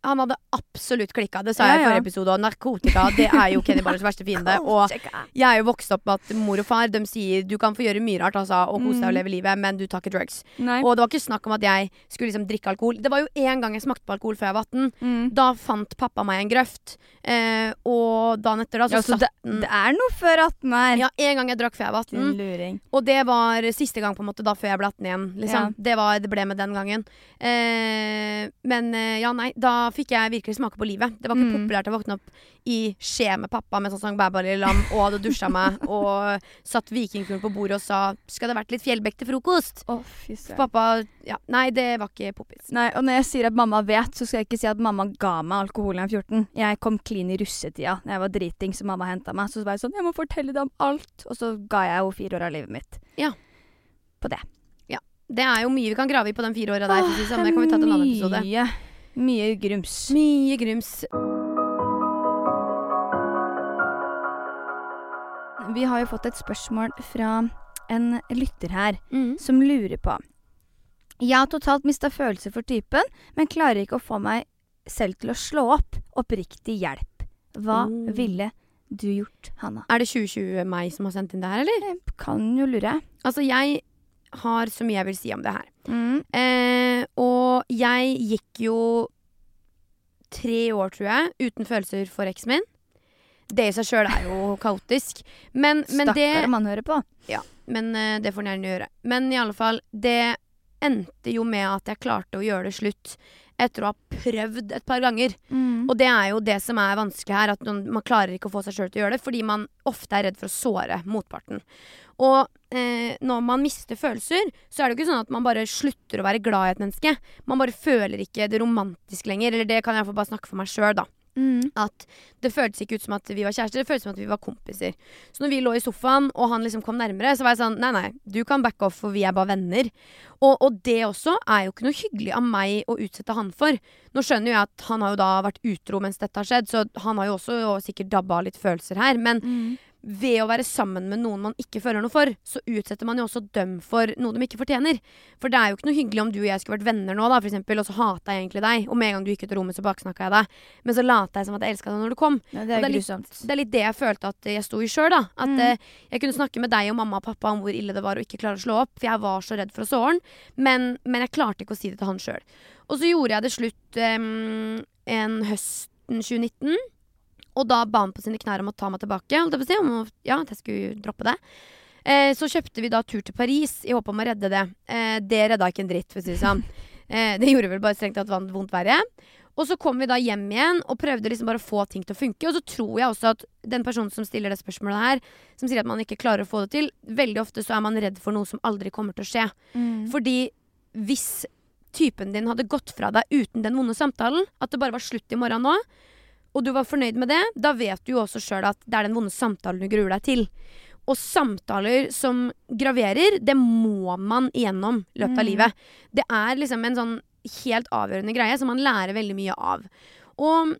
han hadde absolutt klikka. Det sa jeg i ja. forrige episode. Og narkotika det er jo Kenny Ballers verste fiende. *laughs* Og jeg er jo vokst opp med at mor og far de sier du kan få gjøre mye rart altså, og kose deg og Mm. leve livet, men du tar ikke drugs. Nei. Og det var ikke snakk om at jeg skulle liksom drikke alkohol. Det var jo en gang jeg smakte på alkohol før jeg var 18. Mm. Da fant pappa meg en grøft. Eh, og dagen etter da så Ja, så satt det, det er noe før 18 her. Ja, en gang jeg drakk før jeg var 18. Luring. Og det var siste gang på en måte da før jeg ble 18 igjen. Liksom. Ja. Det, var, det ble med den gangen. Eh, men eh, ja, nei, da fikk jeg virkelig smake på livet. Det var ikke Mm. populært å våkne opp i skje med pappa mens han sang Bæ Bæ Lille Lam og hadde dusja meg *laughs* og satt vikingfuglen på bordet og sa 'skal det vært litt fjellbekk til frokost'? Oh. Pappa Ja, nei, det var ikke poppis. Nei, og når jeg sier at mamma vet, så skal jeg ikke si at mamma ga meg alkohol da jeg var 14. Jeg kom clean i russetida da jeg var driting, så mamma henta meg. Så var jeg sånn 'Jeg må fortelle deg om alt'. Og så ga jeg henne fire år av livet mitt. Ja. På det. Det er jo mye vi kan grave i på de fire åra der. Åh, det sånn. Kan vi ta til en annen episode. Mye, mye grums. Mye grums. Vi har jo fått et spørsmål fra en lytter her Mm. som lurer på Jeg har totalt mista følelser for typen, men klarer ikke å få meg selv til å slå opp. Oppriktig hjelp. Hva mm. ville du gjort, Hanna? Er det 2020 meg som har sendt inn det her, eller? Jeg kan jo lure. Altså, jeg har så mye jeg vil si om det her. Mm. Eh, og jeg gikk jo tre år, tror jeg, uten følelser for eksen min. Det i seg sjøl er jo *laughs* kaotisk. Men, men det Stakkar man hører på. Men eh, det får han gjerne gjøre. Men i alle fall, det endte jo med at jeg klarte å gjøre det slutt etter å ha prøvd et par ganger. Mm. Og det er jo det som er vanskelig her, at man, klarer ikke å få seg sjøl til å gjøre det, fordi man ofte er redd for å såre motparten. Og eh, når man mister følelser, så er det jo ikke sånn at man bare slutter å være glad i et menneske. Man bare føler ikke det romantisk lenger, eller det kan jeg bare snakke for meg sjøl, da. Mm. at det føltes ikke ut som at vi var kjærester, det føltes som at vi var kompiser. Så når vi lå i sofaen, og han liksom kom nærmere, så var jeg sånn Nei, nei, du kan backe off, for vi er bare venner. Og, og det også er jo ikke noe hyggelig av meg å utsette han for. Nå skjønner jo jeg at han har jo da vært utro mens dette har skjedd, så han har jo også jo sikkert dabba av litt følelser her. Men Mm. Ved å være sammen med noen man ikke føler noe for, så utsetter man jo også dem for noe de ikke fortjener. For det er jo ikke noe hyggelig om du og jeg skulle vært venner nå, da, for eksempel, og så hata jeg egentlig deg, og med en gang du gikk ut av rommet, så baksnakka jeg deg. Men så lata jeg som at jeg elska deg når du kom. Ja, det er det er litt- Det er litt det jeg følte at jeg sto i sjøl, da. At Mm. eh, jeg kunne snakke med deg og mamma og pappa om hvor ille det var å ikke klare å slå opp, for jeg var så redd for å såre han. Men, men jeg klarte ikke å si det til han sjøl. Og så gjorde jeg det slutt eh, en høsten 2019. Og da ba han på sine knær om å ta meg tilbake. Si, om ja, at jeg skulle droppe det. Eh, så kjøpte vi da tur til Paris i håp om å redde det. Eh, det redda ikke en dritt, for å si det sånn. *laughs* Eh, det gjorde vel bare strengt tatt vond- vondt verre. Og så kom vi da hjem igjen og prøvde liksom bare å få ting til å funke. Og så tror jeg også at den personen som stiller det spørsmålet her, som sier at man ikke klarer å få det til, veldig ofte så er man redd for noe som aldri kommer til å skje. Mm. Fordi hvis typen din hadde gått fra deg uten den vonde samtalen, at det bare var slutt i morgen nå, og du var fornøyd med det, da vet du jo også sjøl at det er den vonde samtalen du gruer deg til. Og samtaler som graverer, det må man igjennom i løpet av Mm. livet. Det er liksom en sånn helt avgjørende greie som man lærer veldig mye av. Og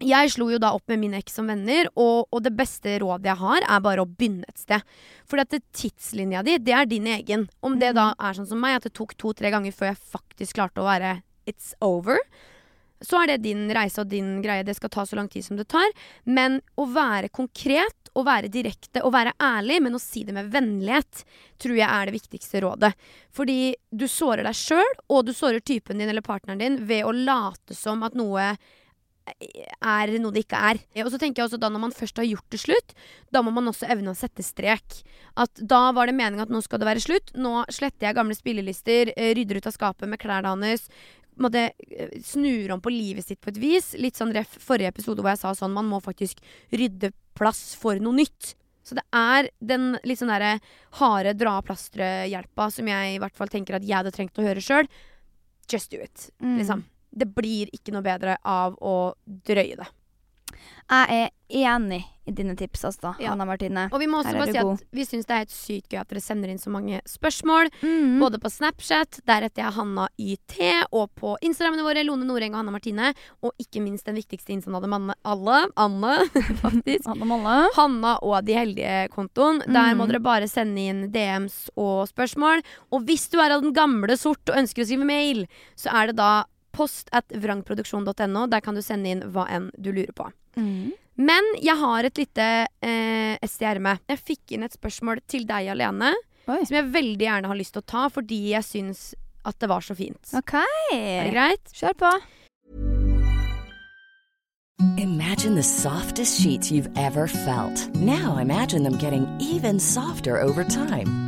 jeg slo jo da opp med min eks som venner, og, og det beste rådet jeg har, er bare å begynne et sted. For dette tidslinja di, det er din egen. Om det da er sånn som meg, at det tok to-tre ganger før jeg faktisk klarte å være it's over, så er det din reise og din greie. Det skal ta så lang tid som det tar. Men å være konkret, å være direkte å være ærlig, men å si det med vennlighet, tror jeg er det viktigste rådet. Fordi du sårer deg sjøl, og du sårer typen din eller partneren din ved å late som at noe er noe det ikke er. Og så tenker jeg også da Når man først har gjort det slutt, da må man også evne å sette strek. At Da var det meningen at nå skal det være slutt. Nå sletter jeg gamle spillelister, eh, rydder ut av skapet med klærne hans. Måtte eh, snur om på livet sitt på et vis. Litt sånn ref forrige episode hvor jeg sa sånn man må faktisk rydde plass for noe nytt. Så det er den litt sånn derre harde dra-plasteret-hjelpa som jeg i hvert fall tenker at jeg hadde trengt å høre sjøl. Just do it. Mm. Liksom. Det blir ikke noe bedre av å drøye det. Jeg er enig i dine tips, altså, Ja. Anna Martine. Og vi må også bare si god. at vi syns det er helt sykt gøy at dere sender inn så mange spørsmål. Mm. Både på Snapchat, deretter jeg Hanna YT, og på Instagrammene våre, Lone Noreng og Hanna Martine. Og ikke minst den viktigste innsendte manne alle, Anne, *laughs* faktisk. Anne Hanna og De heldige-kontoen. Der må Mm. dere bare sende inn DMs og spørsmål. Og hvis du er av den gamle sort og ønsker å skrive mail, så er det da post at vrangproduksjon.no. Der kan du sende inn hva enn du lurer på. Mm. Men jeg har et lite eh, ess i ermet. Jeg fikk inn et spørsmål til deg alene, Oi. som jeg veldig gjerne har lyst til å ta, fordi jeg syns at det var så fint. OK. Er det greit? Kjør på. Imagine the softest sheets you've ever felt. Now imagine them getting even softer over time.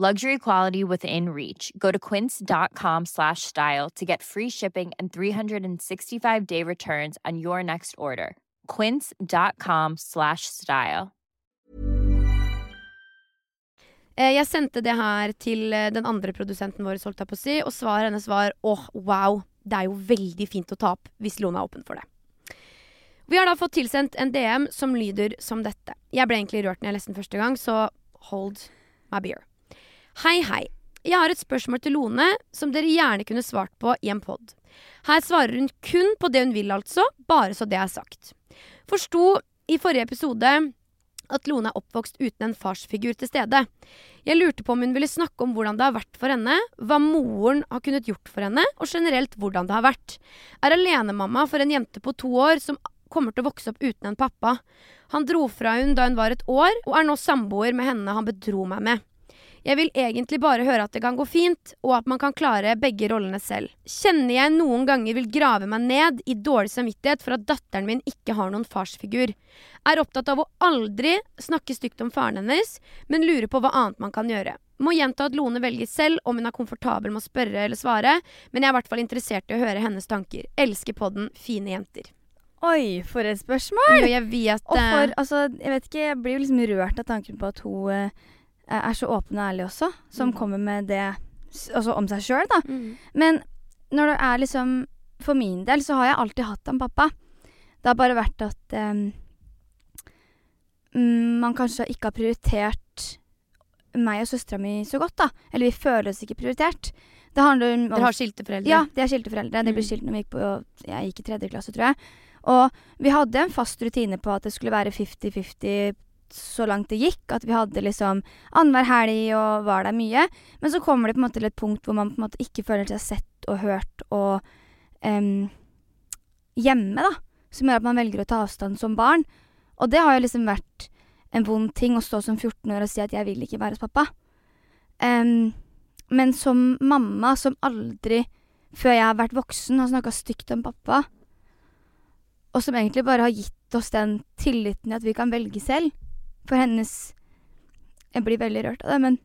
Luxury quality within reach. Go to quince.com slash style to get free shipping and 365 day returns on your next order. Quince.com slash style. Eh, jeg sendte det her til eh, den andre produsenten vår, holdt jeg på si, og svaret hennes var åh, wow, det er jo veldig fint å ta opp hvis Lone er åpen for det. Vi har da fått tilsendt en DM som lyder som dette. Jeg ble egentlig rørt når jeg leste den første gang, så hold my beer. Hei, hei. Jeg har et spørsmål til Lone som dere gjerne kunne svart på i en pod. Her svarer hun kun på det hun vil, altså, bare så det er sagt. Forsto i forrige episode at Lone er oppvokst uten en farsfigur til stede. Jeg lurte på om hun ville snakke om hvordan det har vært for henne, hva moren har kunnet gjort for henne, og generelt hvordan det har vært. Er alenemamma for en jente på to år som kommer til å vokse opp uten en pappa. Han dro fra hun da hun var et år, og er nå samboer med henne han bedro meg med. Jeg vil egentlig bare høre at det kan gå fint, og at man kan klare begge rollene selv. Kjenner jeg noen ganger vil grave meg ned i dårlig samvittighet for at datteren min ikke har noen farsfigur. Er opptatt av å aldri snakke stygt om faren hennes, men lurer på hva annet man kan gjøre. Må gjenta at Lone velger selv om hun er komfortabel med å spørre eller svare, men jeg er i hvert fall interessert i å høre hennes tanker. Elsker podden Fine jenter. Oi, for et spørsmål! Jo, jeg vet Og for, altså, jeg vet ikke, jeg blir jo liksom rørt av tanken på at hun eh, er så åpen og ærlig også, som Mm. kommer med det altså om seg sjøl, da. mm. Men når det er liksom For min del så har jeg alltid hatt han pappa. Det har bare vært at mm, man kanskje ikke har prioritert meg og søstera mi så godt, da. Eller vi føler oss ikke prioritert. Det handler om Dere har skilte foreldre? ja, de er skilte foreldre. De ble Mm. skilt når vi gikk på Jeg gikk i tredje klasse, tror jeg. Og vi hadde en fast rutine på at det skulle være 50-50 så langt det gikk. At vi hadde liksom annenhver helg og var der mye. Men så kommer det på en måte til et punkt hvor man på en måte ikke føler seg sett og hørt og um, hjemme, da. Som gjør at man velger å ta avstand som barn. Og det har jo liksom vært en vond ting å stå som 14 år og si at jeg vil ikke være hos pappa. Um, men som mamma som aldri før jeg har vært voksen har snakka stygt om pappa, og som egentlig bare har gitt oss den tilliten i at vi kan velge selv, for hennes Jeg blir veldig rørt av det, men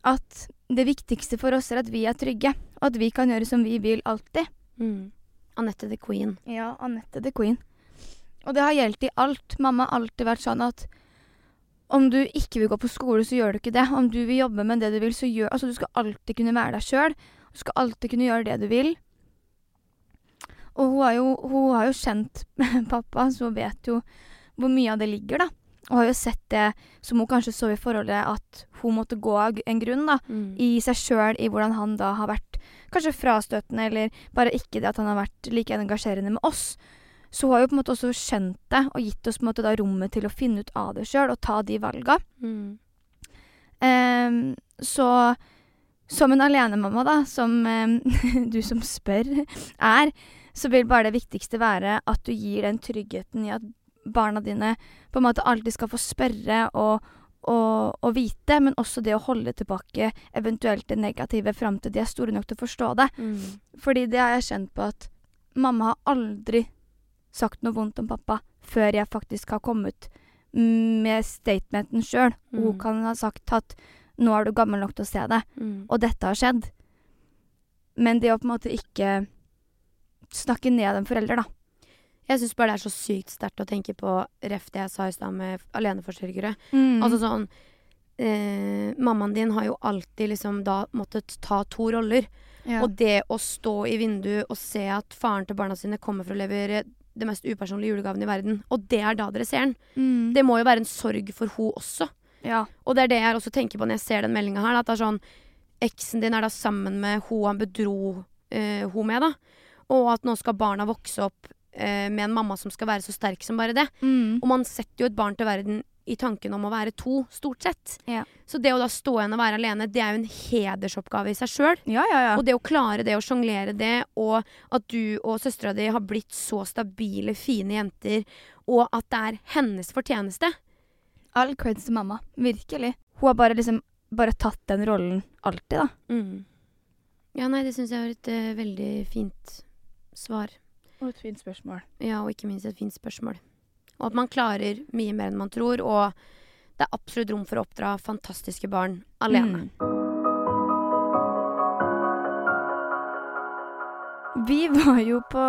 at det viktigste for oss er at vi er trygge, og at vi kan gjøre som vi vil alltid. Mm. Anette the Queen. Ja, Anette the Queen. Og det har gjeldt i alt. Mamma har alltid vært sånn at om du ikke vil gå på skole, så gjør du ikke det. Om du vil jobbe med det du vil, så gjør Altså, du skal alltid kunne være deg sjøl. Du skal alltid kunne gjøre det du vil. Og hun har jo, hun har jo kjent *laughs* pappa, så hun vet jo hvor mye av det ligger, da. Og har jo sett det som hun kanskje så i forholdet, at hun måtte gå av en grunn, da Mm. i seg sjøl, i hvordan han da har vært kanskje frastøtende, eller bare ikke det at han har vært like engasjerende med oss. Så hun har jo på en måte også skjønt det, og gitt oss på en måte da rommet til å finne ut av det sjøl, og ta de valga. Mm. Um, så som en alenemamma, da, som um, *laughs* du som spør, er, så vil bare det viktigste være at du gir den tryggheten i at barna dine på en måte alltid skal få spørre og, og, og vite, men også det å holde tilbake eventuelt det negative fram til de er store nok til å forstå det. Mm. Fordi det har jeg kjent på at mamma har aldri sagt noe vondt om pappa før jeg faktisk har kommet med statementen sjøl. Mm. Hun kan ha sagt at 'nå er du gammel nok til å se det', Mm. og dette har skjedd. Men det å på en måte ikke snakke ned en forelder, da. Jeg syns bare det er så sykt sterkt å tenke på ref det jeg sa i stad med aleneforsørgere. Mm. Altså sånn eh, Mammaen din har jo alltid liksom da måttet ta to roller. ja. Og det å stå i vinduet og se at faren til barna sine kommer for å levere det mest upersonlige julegaven i verden, og det er da dere ser den. mm. Det må jo være en sorg for hun også. ja. Og det er det jeg også tenker på når jeg ser den meldinga her. At det er sånn Eksen din er da sammen med hun han bedro eh, hun med, da. Og at nå skal barna vokse opp med en mamma som skal være så sterk som bare det. Mm. Og man setter jo et barn til verden i tanken om å være to, stort sett. Ja. Så det å da stå igjen og være alene, det er jo en hedersoppgave i seg sjøl. ja, ja, ja. Og det å klare det, å sjonglere det, og at du og søstera di har blitt så stabile, fine jenter, og at det er hennes fortjeneste. All creds til mamma. Virkelig. Hun har bare liksom bare tatt den rollen alltid, da. Mm. Ja, nei, det syns jeg var et uh, veldig fint svar. Og et fint spørsmål. Ja, og ikke minst et fint spørsmål. Og at man klarer mye mer enn man tror, og det er absolutt rom for å oppdra fantastiske barn alene. Mm. Vi var jo på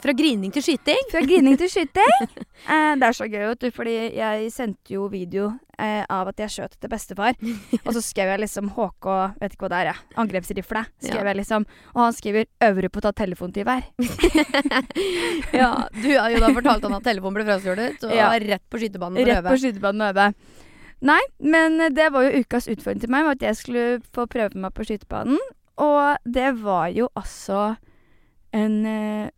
Fra grining til skyting. Fra grining til skyting. *laughs* Eh, det er så gøy, vet du, fordi jeg sendte jo video eh, av at jeg skjøt til bestefar. og så skrev jeg liksom HK, vet ikke hva det er, ja. Angrepsrifle. Skrev Ja. jeg liksom. Og han skriver 'øver du på å ta telefon til hver'? *laughs* ja, du har jo da fortalt han at telefonen ble frastjålet, og Ja. rett på skytebanen og øve. Rett på skytebanen og øve. Nei, men det var jo ukas utfordring til meg, var at jeg skulle få prøve meg på skytebanen. Og det var jo altså en, eh,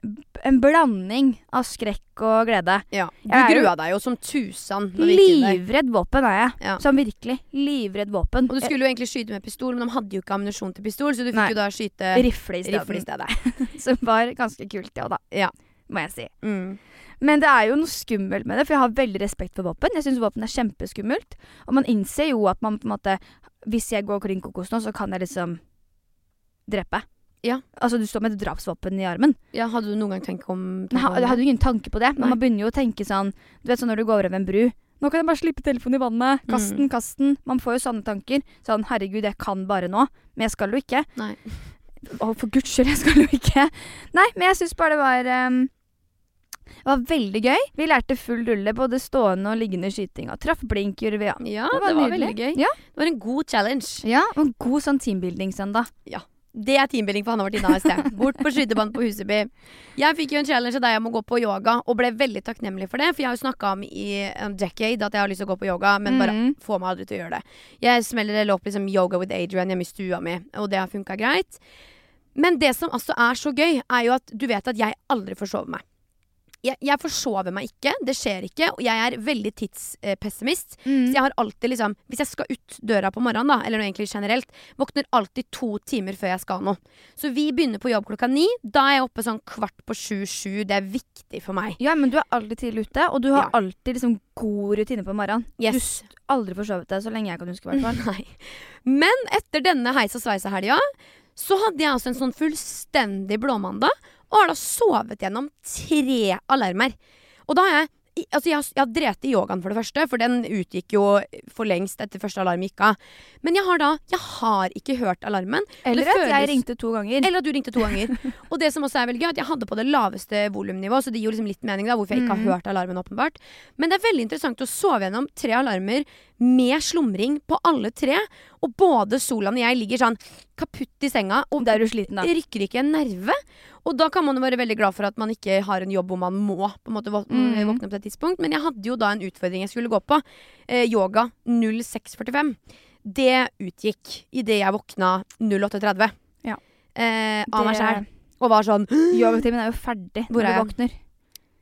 en blanding av skrekk og glede. Ja. Du grua deg jo som tusen. Livredd våpen er jeg. Ja. Sånn virkelig. Livredd våpen. Og du skulle jo egentlig skyte med pistol, men de hadde jo ikke ammunisjon til pistol, så du fikk Nei. jo da skyte Rifle i stedet. *laughs* Som var ganske kult, ja da. Ja. Må jeg si. Mm. Men det er jo noe skummelt med det, for jeg har veldig respekt for våpen. Jeg syns våpen er kjempeskummelt. Og man innser jo at man på en måte Hvis jeg går klin kokos nå, så kan jeg liksom drepe. Ja. Altså, du står med et drapsvåpen i armen. Ja, hadde du noen gang tenkt om Nei, jeg, hadde jo ingen tanke på det. Men Nei. man begynner jo å tenke sånn Du vet sånn når du går over en bru. Nå kan jeg bare slippe telefonen i vannet. Kast Mm. kast den. Man får jo sånne tanker. Sånn herregud, jeg kan bare nå. Men jeg skal jo ikke. Nei. Å, for guds skyld, jeg skal jo ikke. Nei, men jeg syns bare det var um, Det var veldig gøy. Vi lærte full rulle, både stående og liggende skyting. Og traff blink, gjorde vi. Ja, Ja, Det det var var, veldig gøy. Ja. Det var en god challenge. ja og en god sånn teambuilding-søndag. Det er teambuilding for Hanne Martina i sted. Bort på skytebanen på Huseby. Jeg fikk jo en challenge av deg om å gå på yoga, og ble veldig takknemlig for det. For jeg har jo snakka om i en decade at jeg har lyst til å gå på yoga, men bare mm. få meg aldri til å gjøre det. Jeg smeller det opp liksom yoga with Adrian hjemme i stua mi, og det har funka greit. Men det som altså er så gøy, er jo at du vet at jeg aldri forsover meg. Jeg, jeg forsover meg ikke, det skjer ikke, og jeg er veldig tidspessimist. Mm. Så jeg har alltid liksom Hvis jeg skal ut døra på morgenen, da, eller noe egentlig generelt, våkner alltid to timer før jeg skal noe. Så vi begynner på jobb klokka ni. Da er jeg oppe sånn kvart på sju-sju. Det er viktig for meg. Ja, men du er alltid tidlig ute, og du har Ja. alltid liksom god rutine på morgenen. Yes. Du aldri forsovet deg, så lenge jeg kan huske, i hvert fall. *laughs* Men etter denne heis og sveis-helga så hadde jeg altså en sånn fullstendig blåmandag, og har da sovet gjennom tre alarmer. Og da har jeg Altså, jeg har, drept i yogaen for det første, for den utgikk jo for lengst etter første alarm gikk av. Men jeg har da Jeg har ikke hørt alarmen. Eller at at jeg ringte to ganger. Eller at du ringte to ganger. *laughs* Og det som også er veldig gøy, at jeg hadde på det laveste volumnivå, så det gir jo liksom litt mening da, hvorfor jeg ikke har hørt alarmen, åpenbart. Men det er veldig interessant å sove gjennom tre alarmer med slumring på alle tre. Og både Solan og jeg ligger sånn kaputt i senga, og det du sliten, rykker ikke en nerve. Og da kan man jo være veldig glad for at man ikke har en jobb hvor man må på en måte våkne Mhm. våkne på et tidspunkt. Men jeg hadde jo da en utfordring jeg skulle gå på. Eh, yoga 0645. Det utgikk idet jeg våkna 0830. Ja. Eh, av meg sjæl. Og var sånn *gasps* Yogatimen er jo ferdig Hvor når du våkner.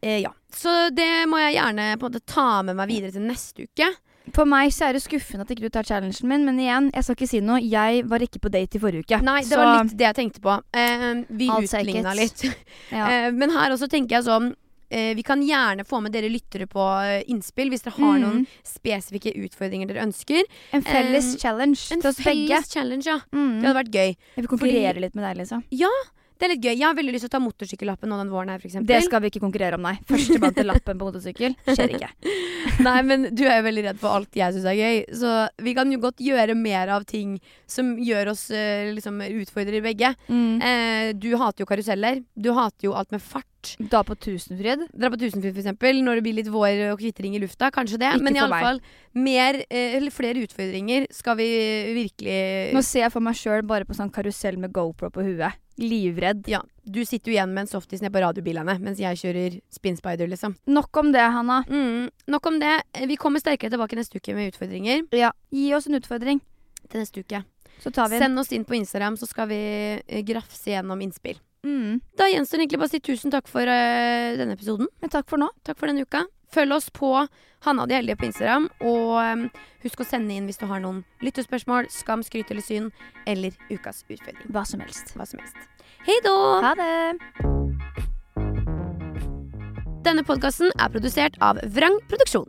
eh, Ja. Så det må jeg gjerne på en måte ta med meg videre til neste uke. For meg så er det skuffende at ikke du tar challengen min, men igjen, jeg skal ikke si noe. Jeg var ikke på date i forrige uke. Nei, det så, var litt det jeg tenkte på. Eh, vi utligna it. litt. *laughs* ja. Eh, men her også tenker jeg sånn eh, Vi kan gjerne få med dere lyttere på eh, innspill hvis dere har Mm. noen spesifikke utfordringer dere ønsker. En felles eh, challenge En til oss begge. felles challenge, ja. Mm. Det hadde vært gøy. Jeg vil konkurrere litt med deg, liksom. Det er litt gøy. Jeg har veldig lyst til å ta motorsykkellappen nå den våren her, eksempel. Det skal vi ikke konkurrere om, nei. Førstemann til lappen på motorsykkel skjer ikke. *laughs* Nei, men du er jo veldig redd for alt jeg syns er gøy, så vi kan jo godt gjøre mer av ting som gjør oss eh, liksom utfordrer begge. Mm. Eh, du hater jo karuseller. Du hater jo alt med fart. Da på Tusenfryd. Dra på Tusenfryd, eksempel, når det blir litt vår og kvitring i lufta. Kanskje det. Ikke men i alle fall mer, eh, eller flere utfordringer skal vi virkelig Nå ser jeg for meg sjøl bare på sånn karusell med GoPro på huet. Livredd. Ja. Du sitter jo igjen med en softis nede på radiobilene mens jeg kjører spinspider, liksom. Nok om det, Hanna. Mm, nok om det. Vi kommer sterkere tilbake neste uke med utfordringer. Ja. Gi oss en utfordring, Til neste uke. så tar vi. Send oss inn på Instagram, så skal vi eh, grafse gjennom innspill. Mm. Da gjenstår egentlig bare å si tusen takk for uh, denne episoden. Men takk for nå. Takk for denne uka. Følg oss på Hanna de heldige på Instagram. Og um, husk å sende inn hvis du har noen lyttespørsmål, skam, skryt eller syn, eller ukas utfordring. Hva som helst. Hva som helst. Hei då! Ha det! Denne podkasten er produsert av Vrang Produksjon.